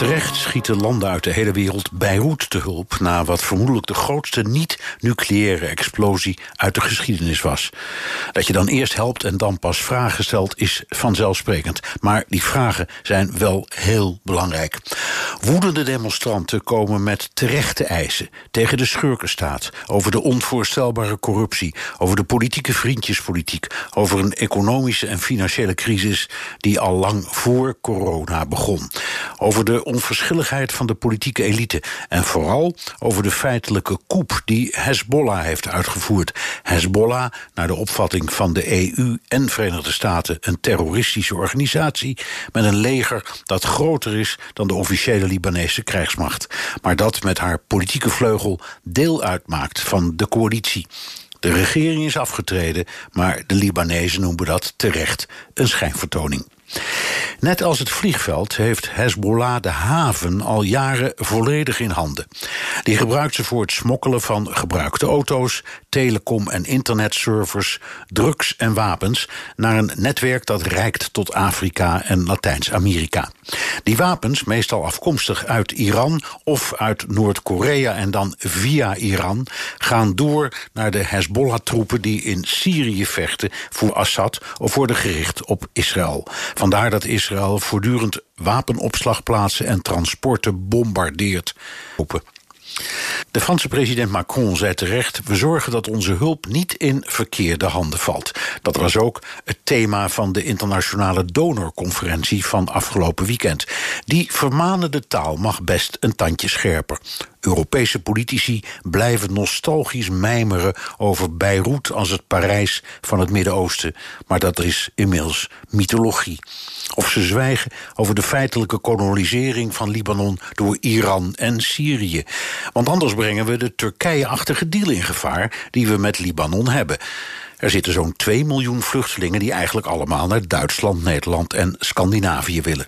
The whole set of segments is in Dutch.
Terecht schieten landen uit de hele wereld Beirut te hulp... na wat vermoedelijk de grootste niet-nucleaire explosie uit de geschiedenis was. Dat je dan eerst helpt en dan pas vragen stelt is vanzelfsprekend. Maar die vragen zijn wel heel belangrijk. Woedende demonstranten komen met terechte eisen... tegen de schurkenstaat, over de onvoorstelbare corruptie... over de politieke vriendjespolitiek... over een economische en financiële crisis... die al lang voor corona begon. Over de onverschilligheid van de politieke elite. En vooral over de feitelijke coup die Hezbollah heeft uitgevoerd. Hezbollah, naar de opvatting van de EU en Verenigde Staten, een terroristische organisatie met een leger dat groter is dan de officiële Libanese krijgsmacht. Maar dat met haar politieke vleugel deel uitmaakt van de coalitie. De regering is afgetreden, maar de Libanezen noemen dat terecht een schijnvertoning. Net als het vliegveld heeft Hezbollah de haven al jaren volledig in handen. Die gebruikt ze voor het smokkelen van gebruikte auto's, telecom- en internetservers, drugs en wapens naar een netwerk dat reikt tot Afrika en Latijns-Amerika. Die wapens, meestal afkomstig uit Iran of uit Noord-Korea en dan via Iran, gaan door naar de Hezbollah-troepen die in Syrië vechten voor Assad of worden gericht op Israël. Vandaar dat Israël voortdurend wapenopslagplaatsen en transporten bombardeert. De Franse president Macron zei terecht: we zorgen dat onze hulp niet in verkeerde handen valt. Dat was ook het thema van de internationale donorconferentie van afgelopen weekend. Die vermanende taal mag best een tandje scherper. Europese politici blijven nostalgisch mijmeren over Beirut als het Parijs van het Midden-Oosten. Maar dat is inmiddels mythologie. Of ze zwijgen over de feitelijke kolonisering van Libanon door Iran en Syrië. Want anders brengen we de Turkije-achtige deal in gevaar die we met Libanon hebben. Er zitten zo'n 2 miljoen vluchtelingen die eigenlijk allemaal naar Duitsland, Nederland en Scandinavië willen.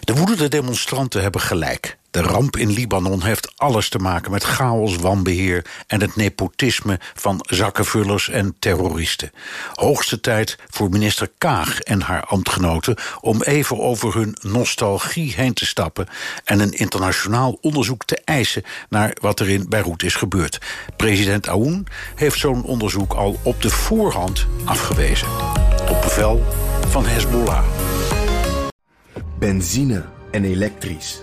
De woedende demonstranten hebben gelijk. De ramp in Libanon heeft alles te maken met chaos, wanbeheer en het nepotisme van zakkenvullers en terroristen. Hoogste tijd voor minister Kaag en haar ambtgenoten om even over hun nostalgie heen te stappen en een internationaal onderzoek te eisen naar wat er in Beirut is gebeurd. President Aoun heeft zo'n onderzoek al op de voorhand afgewezen. Op bevel van Hezbollah. Benzine en elektrisch.